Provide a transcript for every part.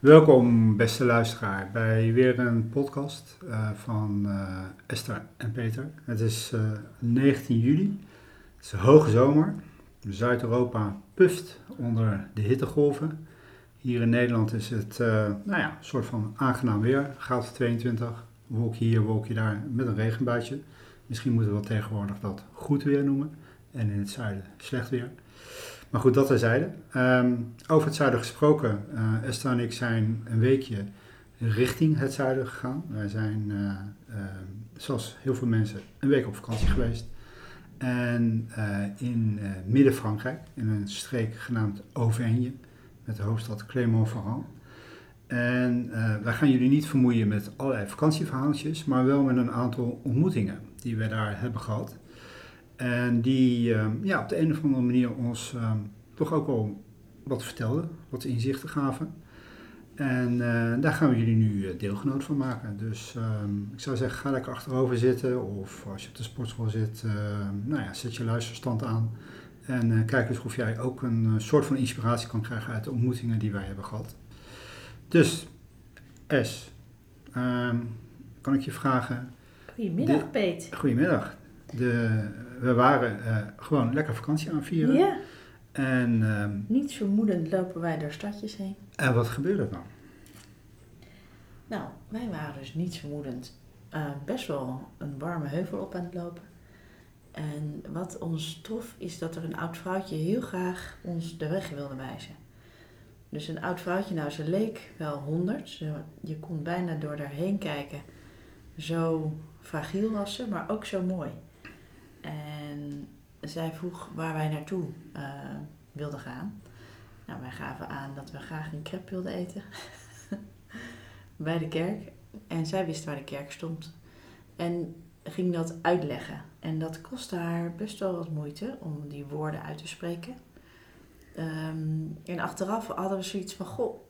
Welkom, beste luisteraar, bij weer een podcast uh, van uh, Esther en Peter. Het is uh, 19 juli, het is hoge zomer. Zuid-Europa puft onder de hittegolven. Hier in Nederland is het nou ja, een soort van aangenaam weer, gaat 22, wolkje hier, wolkje daar, met een regenbuitje. Misschien moeten we wel tegenwoordig dat goed weer noemen en in het zuiden slecht weer. Maar goed, dat terzijde. Um, over het zuiden gesproken, uh, Esther en ik zijn een weekje richting het zuiden gegaan. Wij zijn, uh, uh, zoals heel veel mensen, een week op vakantie geweest. En in midden-Frankrijk, in een streek genaamd Auvergne, met de hoofdstad Clermont-Ferrand. En wij gaan jullie niet vermoeien met allerlei vakantieverhaaltjes, maar wel met een aantal ontmoetingen die we daar hebben gehad. En die uh, ja, op de een of andere manier ons uh, toch ook wel wat vertelden, wat inzichten gaven. En uh, daar gaan we jullie nu eh, deelgenoot van maken. Dus ehm, ik zou zeggen, ga lekker achterover zitten. Of als je op de sportschool zit, nou ja, zet je luisterstand aan. En eh, kijk eens of jij ook een soort van inspiratie kan krijgen uit de ontmoetingen die wij hebben gehad. Dus, S, ehm, kan ik je vragen... Goedemiddag, de, Peet. Goedemiddag. De, we waren uh, gewoon lekker vakantie aan vieren. Ja. En, uh, Niet vermoedend lopen wij door stadjes heen. En wat gebeurde er dan? Nou, wij waren dus niet vermoedend uh, best wel een warme heuvel op aan het lopen. En wat ons trof is dat er een oud vrouwtje heel graag ons de weg wilde wijzen. Dus een oud vrouwtje, nou ze leek wel honderd. Je kon bijna door haar heen kijken. Zo fragiel was ze, maar ook zo mooi. En zij vroeg waar wij naartoe uh, wilden gaan. Nou, wij gaven aan dat we graag een crepe wilden eten. bij de kerk. En zij wist waar de kerk stond. En ging dat uitleggen. En dat kostte haar best wel wat moeite om die woorden uit te spreken. Um, en achteraf hadden we zoiets van: Goh,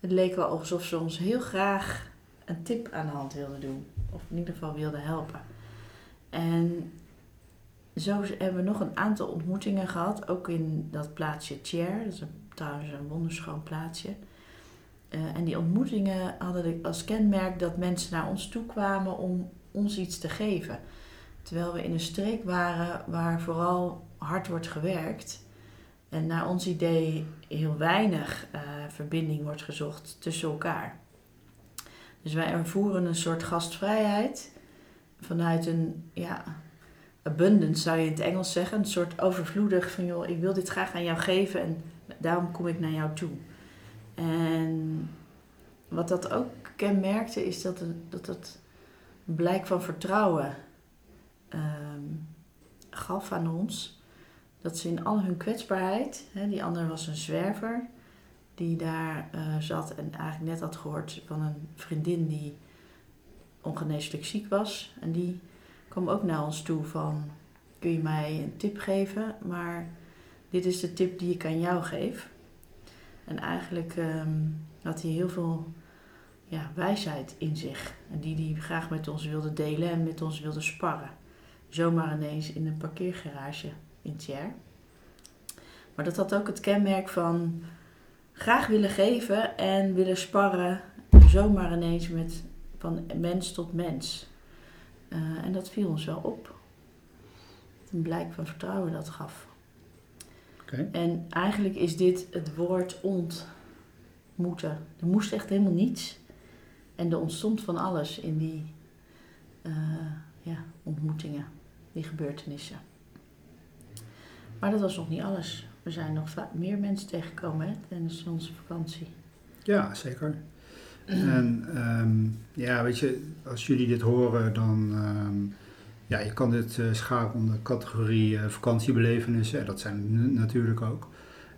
het leek wel alsof ze ons heel graag een tip aan de hand wilde doen. Of in ieder geval wilde helpen. En zo hebben we nog een aantal ontmoetingen gehad, ook in dat plaatsje Thiers. Dat is een, trouwens een wonderschoon plaatsje. Uh, en die ontmoetingen hadden als kenmerk dat mensen naar ons toe kwamen om ons iets te geven. Terwijl we in een streek waren waar vooral hard wordt gewerkt. En naar ons idee heel weinig uh, verbinding wordt gezocht tussen elkaar. Dus wij ervoeren een soort gastvrijheid vanuit een, ja, abundance zou je in het Engels zeggen. Een soort overvloedig van, joh, ik wil dit graag aan jou geven en daarom kom ik naar jou toe. En wat dat ook kenmerkte is dat dat blijk van vertrouwen um, gaf aan ons. Dat ze in al hun kwetsbaarheid, hè, die ander was een zwerver, die daar uh, zat en eigenlijk net had gehoord van een vriendin die ongeneeslijk ziek was. En die kwam ook naar ons toe van, kun je mij een tip geven? Maar dit is de tip die ik aan jou geef. En eigenlijk um, had hij heel veel ja, wijsheid in zich. En die hij graag met ons wilde delen en met ons wilde sparren. Zomaar ineens in een parkeergarage in Thiers. Maar dat had ook het kenmerk van graag willen geven en willen sparren. Zomaar ineens met van mens tot mens. Uh, en dat viel ons wel op. Een blijk van vertrouwen dat gaf. Okay. En eigenlijk is dit het woord ontmoeten. Er moest echt helemaal niets. En er ontstond van alles in die uh, ja, ontmoetingen, die gebeurtenissen. Maar dat was nog niet alles. We zijn nog meer mensen tegengekomen hè, tijdens onze vakantie. Ja, zeker. En um, ja, weet je, als jullie dit horen, dan. Um, ja, je kan dit uh, scharen onder de categorie uh, vakantiebelevenissen. Dat zijn natuurlijk ook.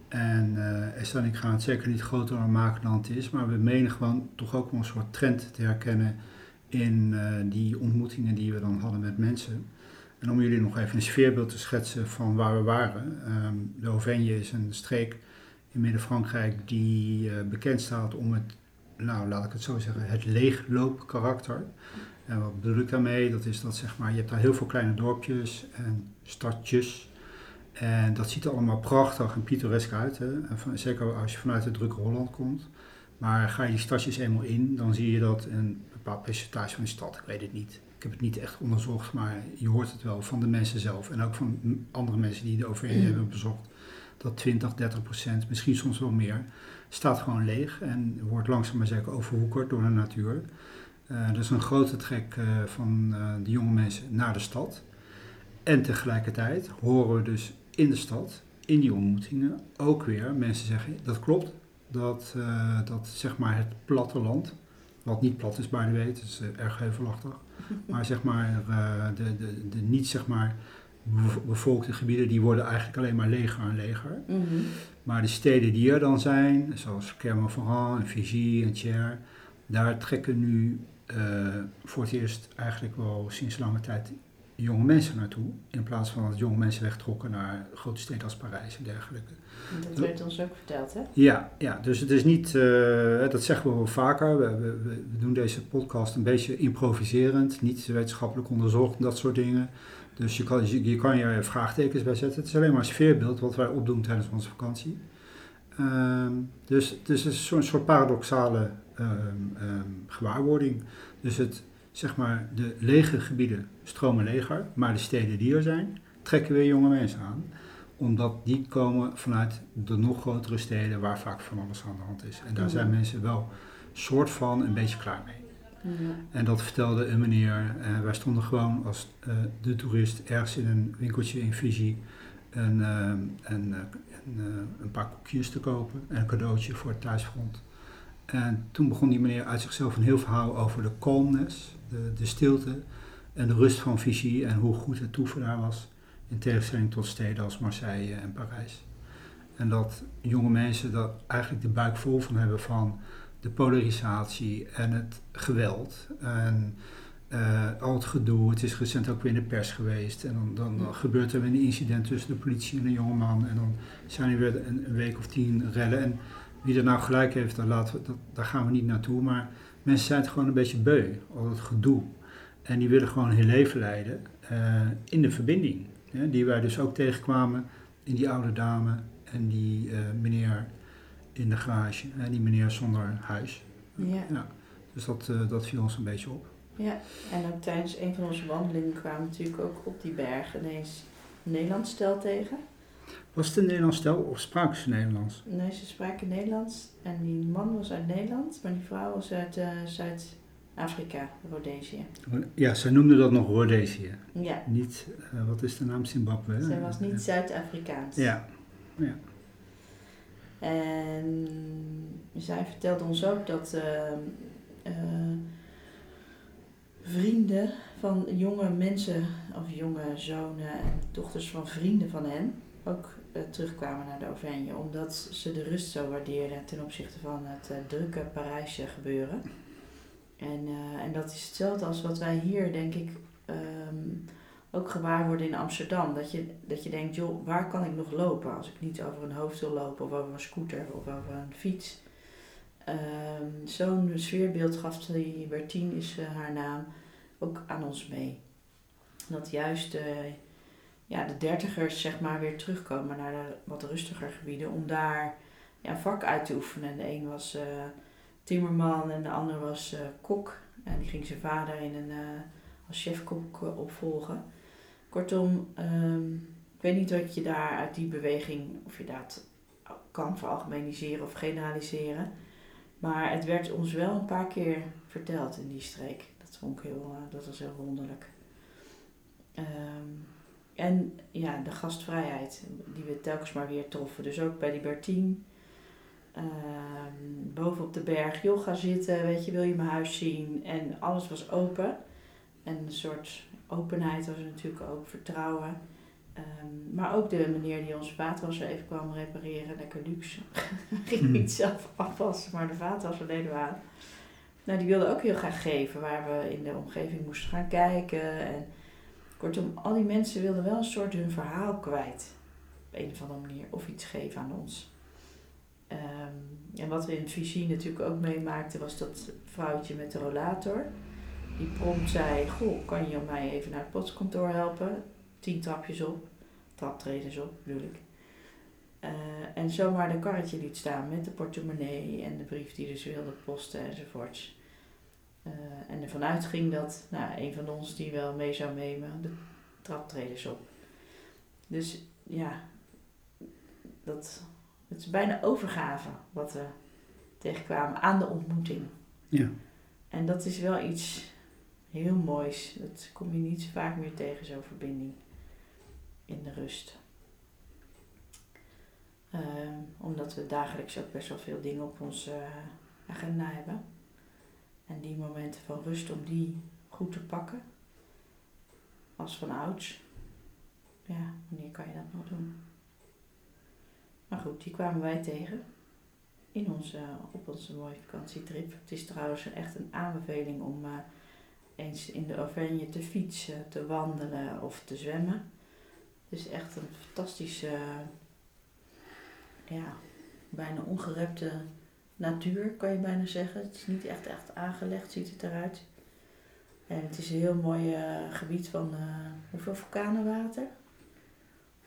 En uh, Esther en ik gaan het zeker niet groter maken dan het is. Maar we menen gewoon toch ook wel een soort trend te herkennen in die ontmoetingen die we dan hadden met mensen. En om jullie nog even een sfeerbeeld te schetsen van waar we waren. Um, de Auvergne is een streek in Midden-Frankrijk die bekend staat om het nou laat ik het zo zeggen, het leegloopkarakter. En wat bedoel ik daarmee? Dat is dat zeg maar, je hebt daar heel veel kleine dorpjes en stadjes. En dat ziet er allemaal prachtig en pittoresk uit. Hè? En van, zeker als je vanuit het drukke Holland komt. Maar ga je die stadjes eenmaal in, dan zie je dat een bepaald percentage van de stad, ik weet het niet. Ik heb het niet echt onderzocht, maar je hoort het wel van de mensen zelf en ook van andere mensen die de overheen Mm. hebben bezocht. Dat 20, 30 procent, misschien soms wel meer, staat gewoon leeg en wordt langzaam maar zeker overwoekerd door de natuur. Eh, dat is een grote trek eh, van eh, de jonge mensen naar de stad. En tegelijkertijd horen we dus in de stad, in die ontmoetingen, ook weer mensen zeggen, dat klopt, dat, dat zeg maar het platteland, wat niet plat is by the way, het is erg heuvelachtig, maar zeg maar eh, de, de, de niet zeg maar bevolkte gebieden, die worden eigenlijk alleen maar leger en leger. Mhm. Maar de steden die er dan zijn, zoals Clermont-Ferrand en Vichy en Thiers, daar trekken nu eh, voor het eerst eigenlijk wel sinds lange tijd jonge mensen naartoe. In plaats van dat jonge mensen wegtrokken naar grote steden als Parijs en dergelijke. Dat werd ons ook verteld, hè? Ja, ja dus het is niet, eh, dat zeggen we wel vaker. We, we, doen deze podcast een beetje improviserend, niet wetenschappelijk onderzocht en dat soort dingen. Dus je kan, je, je kan je vraagtekens bij zetten. Het is alleen maar een sfeerbeeld wat wij opdoen tijdens onze vakantie. Dus, dus het is zo'n soort paradoxale ehm, ehm, gewaarwording. Dus het, zeg maar, de lege gebieden stromen leger, maar de steden die er zijn, trekken weer jonge mensen aan omdat die komen vanuit de nog grotere steden waar vaak van alles aan de hand is. En daar zijn mensen wel soort van een beetje klaar mee. Ja. En dat vertelde een meneer. eh, wij stonden gewoon als eh, de toerist ergens in een winkeltje in Fiji een, eh, een, een paar koekjes te kopen en een cadeautje voor het thuisfront. En toen begon die meneer uit zichzelf een heel verhaal over de calmness, de, de stilte en de rust van Fiji en hoe goed het daar was. In tegenstelling tot steden als Marseille en Parijs. En dat jonge mensen daar eigenlijk de buik vol van hebben van de polarisatie en het geweld. En eh, al het gedoe. Het is recent ook weer in de pers geweest. En dan, dan, gebeurt er weer een incident tussen de politie en een jongeman. En dan zijn er weer een, een week of tien rellen. En wie er nou gelijk heeft, daar, laten we, dat, daar gaan we niet naartoe. Maar mensen zijn het gewoon een beetje beu, al het gedoe. En die willen gewoon hun leven leiden eh, in de verbinding. Hè, die wij dus ook tegenkwamen in die oude dame en die eh, meneer in de garage. En die meneer zonder huis. Ja. Ja, dus dat, eh, dat viel ons een beetje op. ja, en ook tijdens een van onze wandelingen kwamen we natuurlijk ook op die berg ineens een Nederlands stel tegen. Was het een Nederlands stel of spraken ze Nederlands? Nee, ze spraken Nederlands en die man was uit Nederland, maar die vrouw was uit eh, Zuid-Afrika, Rhodesië. Ja, zij noemden dat nog Rhodesië. Ja, Niet, eh, wat is de naam? Zimbabwe? hè? zij was niet Zuid-Afrikaans. Ja, En zij vertelde ons ook dat eh, vrienden van jonge mensen, of jonge zonen en dochters van vrienden van hen, ook eh, terugkwamen naar de Auvergne. Omdat ze de rust zo waardeerden ten opzichte van het eh, drukke Parijsje gebeuren. En, eh, en dat is hetzelfde als wat wij hier, denk ik, ehm, ook gewaar worden in Amsterdam. Dat je, dat je denkt, joh, waar kan ik nog lopen als ik niet over een hoofd wil lopen of over een scooter of over een fiets. Ehm, Zo'n sfeerbeeld gaf Bertien, is haar naam, ook aan ons mee. Dat juist ja, de dertigers zeg maar weer terugkomen naar de wat rustiger gebieden om daar ja, vak uit te oefenen. De een was eh, timmerman en de ander was eh, kok. En die ging zijn vader in een, eh, als chefkok opvolgen. Kortom, ehm, ik weet niet wat je daar uit die beweging, of je dat kan veralgemeniseren of generaliseren. Maar het werd ons wel een paar keer verteld in die streek. Dat vond ik heel, dat was heel wonderlijk. Ehm, en ja, de gastvrijheid die we telkens maar weer troffen. Dus ook bij die Bertien. Ehm, boven op de berg, joh, ga zitten, weet je, wil je mijn huis zien? En alles was open. En een soort openheid was er natuurlijk ook, vertrouwen. Ehm, maar ook de meneer die ons vaatwasser even kwam repareren, lekker luxe. Ging Hmm. niet zelf afwassen, maar de vaatwasser deden we aan. Nou, die wilde ook heel graag geven, waar we in de omgeving moesten gaan kijken. En kortom, al die mensen wilden wel een soort hun verhaal kwijt. Op een of andere manier. Of iets geven aan ons. Ehm, en wat we in Vichy natuurlijk ook meemaakten, was dat vrouwtje met de rollator. Die prompt zei, goh, kan je mij even naar het postkantoor helpen? Tien trapjes op, traptredens op bedoel ik. Eh, en zomaar een karretje liet staan met de portemonnee en de brief die dus wilde posten enzovoorts. Uh, en ervan uitging dat nou, een van ons die wel mee zou nemen, de traptreders op. Dus ja, dat, het is bijna overgave wat we tegenkwamen aan de ontmoeting. Ja. En dat is wel iets heel moois. Dat kom je niet zo vaak meer tegen, zo'n verbinding in de rust. Ehm, omdat we dagelijks ook best wel veel dingen op onze agenda hebben. En die momenten van rust, om die goed te pakken. Als van ouds. Ja, wanneer kan je dat nog doen? Maar goed, die kwamen wij tegen in onze, op onze mooie vakantietrip. Het is trouwens echt een aanbeveling om uh, eens in de Auvergne te fietsen, te wandelen of te zwemmen. Het is echt een fantastische, ja, bijna ongerepte natuur, kan je bijna zeggen. Het is niet echt, echt aangelegd, ziet het eruit. En het is een heel mooi uh, gebied van, uh, hoeveel vulkanenwater?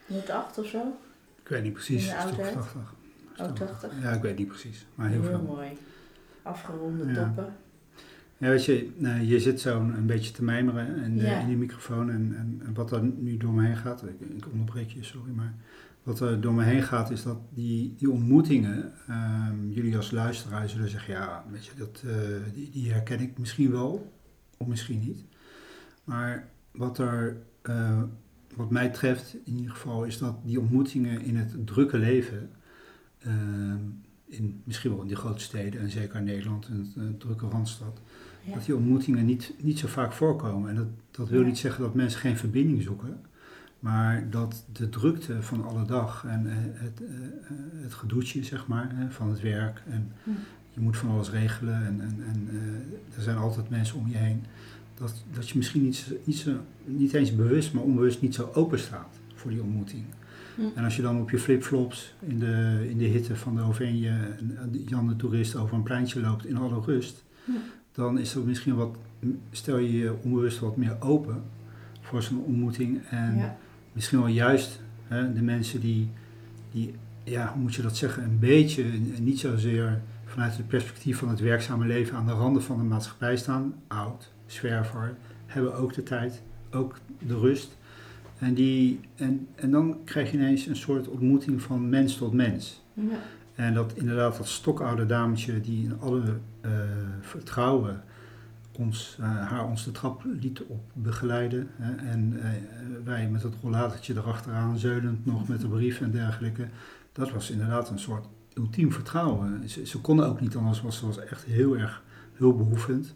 108 of zo? Ik weet niet precies. In de oudheid? Oh, 80? Ja, ik weet niet precies. Maar heel, heel veel. mooi. Afgeronde Ja. toppen. Ja, weet je, nou, je zit zo een beetje te mijmeren Ja. in die microfoon en, en, en wat er nu door me heen gaat, ik, ik onderbreek je, sorry, maar wat er door me heen gaat is dat die, die ontmoetingen, ehm, jullie als luisteraar zullen zeggen, ja, weet je, dat, eh, die, die herken ik misschien wel, of misschien niet. Maar wat er, eh, wat mij treft in ieder geval, is dat die ontmoetingen in het drukke leven, ehm, in, misschien wel in die grote steden en zeker in Nederland, het, eh, drukke Randstad, Ja. dat die ontmoetingen niet, niet zo vaak voorkomen. En dat, dat wil Ja. niet zeggen dat mensen geen verbinding zoeken, maar dat de drukte van alle dag en eh, het, eh, eh, het gedoetje zeg maar, van het werk en Hm. je moet van alles regelen en, en, en er zijn altijd mensen om je heen, dat, dat je misschien niet, zo- niet, zo, niet eens bewust, maar onbewust niet zo open staat voor die ontmoeting. Hm. En als je dan op je flipflops in de, in de hitte van de Auvergne Jan de toerist over een pleintje loopt in alle rust, Hm. dan is er misschien wat, stel je je onbewust wat meer open voor zo'n ontmoeting. En Ja. Misschien wel juist hè, de mensen die, die, ja, hoe moet je dat zeggen, een beetje, en niet zozeer vanuit het perspectief van het werkzame leven aan de randen van de maatschappij staan, oud, zwerver, hebben ook de tijd, ook de rust. En, die, en, en dan krijg je ineens een soort ontmoeting van mens tot mens. Ja. En dat inderdaad dat stokoude dametje die in alle eh, vertrouwen ons, eh, haar ons de trap liet op begeleiden. En eh, wij met het rollatertje erachteraan, zeulend nog met de brief en dergelijke. Dat was inderdaad een soort ultiem vertrouwen. Ze, konden ook niet anders, want ze was echt heel erg hulpbehoevend.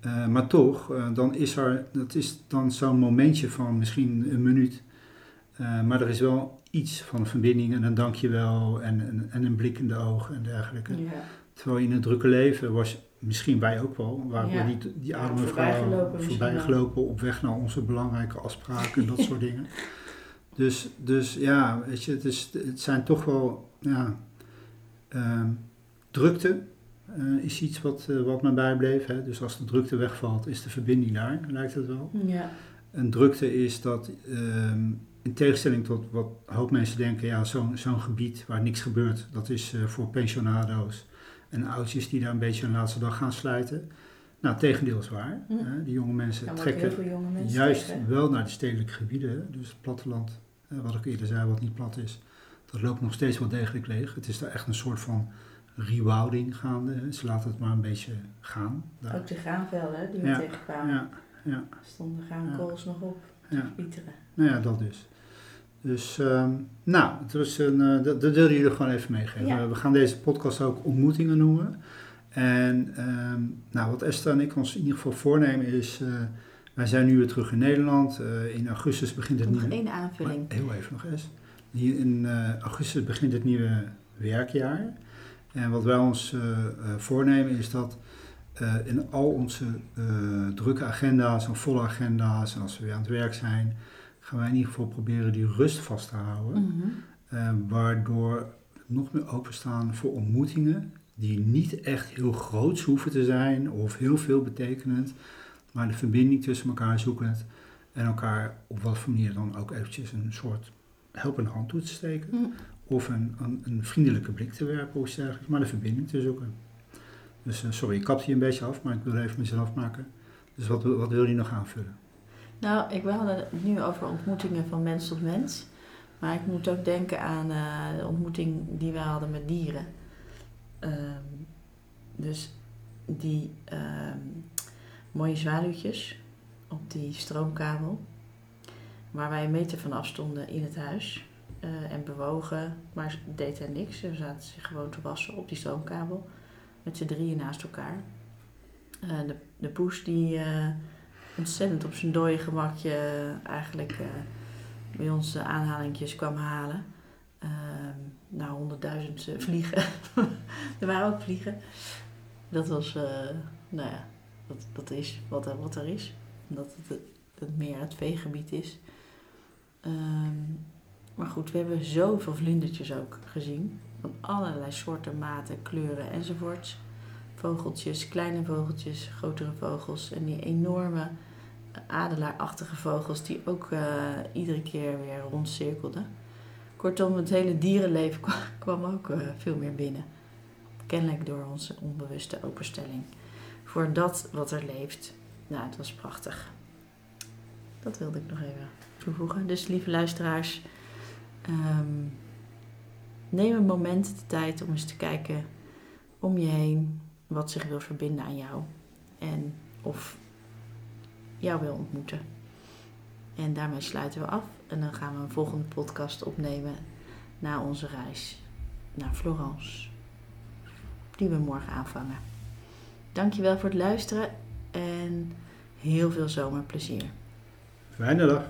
Eh, maar toch, dan is er, dat is dan zo'n momentje van misschien een minuut. Maar er is wel iets van een verbinding en een dankjewel en, en, en een blik in de ogen en dergelijke. Terwijl in het drukke leven was misschien wij ook wel, waar Ja. we niet die Ja, misschien voorbij gelopen op weg naar onze belangrijke afspraken en dat soort dingen. Dus, dus ja, weet je, het, is, het zijn toch wel, ja, ehm, drukte eh, is iets wat, eh, wat me bijbleef. Hè? Dus als de drukte wegvalt, is de verbinding daar, lijkt het wel. Ja. En drukte is dat, ehm, in tegenstelling tot wat hoop mensen denken, ja, zo'n zo'n gebied waar niks gebeurt, dat is eh, voor pensionado's en oudjes die daar een beetje een laatste dag gaan slijten. Nou, tegendeel is waar. Hm. Die jonge mensen trekken veel jonge mensen juist wel naar de stedelijke gebieden, dus het platteland, wat ik eerder zei, wat niet plat is, dat loopt nog steeds wel degelijk leeg. Het is daar echt een soort van rewilding gaande. Ze laten het maar een beetje gaan. Daar. Ook de graanvelden die we Ja, tegenkwamen. Ja, ja. Stonden graankools nog op. Ja. Pieteren. Nou ja, dat dus. Dus, ehm, nou, het was een, eh, dat, dat wilde jullie gewoon even meegeven. Ja. We gaan deze podcast ook ontmoetingen noemen. En ehm, nou, wat Esther en ik ons in ieder geval voornemen is, eh, wij zijn nu weer terug in Nederland. Eh, in augustus begint het Nog nieuwe... één aanvulling. Maar heel even nog eens. Hier in augustus begint het nieuwe werkjaar. En wat wij ons voornemen is dat in al onze drukke agenda's en volle agenda's en als we weer aan het werk zijn, gaan wij in ieder geval proberen die rust vast te houden. Mhm. Eh, waardoor nog meer openstaan voor ontmoetingen die niet echt heel groots hoeven te zijn of heel veel betekenend, maar de verbinding tussen elkaar zoekend en elkaar op wat voor manier dan ook eventjes een soort helpende hand toe te steken. Mhm. of een, een, een vriendelijke blik te werpen of iets dergelijks, maar de verbinding te zoeken. Dus eh, sorry, ik kap hier een beetje af, maar ik wil even mezelf maken. Dus wat, wat wil je nog aanvullen? Nou, ik wilde het nu over ontmoetingen van mens tot mens. Maar ik moet ook denken aan eh, de ontmoeting die we hadden met dieren. Ehm, dus die ehm, mooie zwaluwtjes op die stroomkabel. Waar wij een meter van afstonden in het huis. eh, en bewogen, maar deed er niks. Ze zaten zich gewoon te wassen op die stroomkabel. Met z'n drieën naast elkaar. Eh, de, de poes die ontzettend op zijn dode gemakje eh, eigenlijk eh, bij ons de aanhalingjes kwam halen. Ehm nou, honderdduizend eh, vliegen. er waren ook vliegen. Dat was, eh, nou ja, dat, dat is wat er, wat er is. Omdat het, meer het veegebied is. Ehm, maar goed, we hebben zoveel vlindertjes ook gezien. Van allerlei soorten, maten, kleuren enzovoorts. Vogeltjes, kleine vogeltjes, grotere vogels. En die enorme eh, adelaarachtige vogels die ook eh, iedere keer weer rondcirkelden. Kortom, het hele dierenleven kwa- kwam ook eh, veel meer binnen. Kennelijk door onze onbewuste openstelling. Voor dat wat er leeft. Nou, het was prachtig. Dat wilde ik nog even toevoegen. Dus lieve luisteraars, ehm, neem een moment de tijd om eens te kijken om je heen wat zich wil verbinden aan jou. En of jou wil ontmoeten. En daarmee sluiten we af. En dan gaan we een volgende podcast opnemen na onze reis naar Florence. Die we morgen aanvangen. Dankjewel voor het luisteren en heel veel zomerplezier. Fijne dag.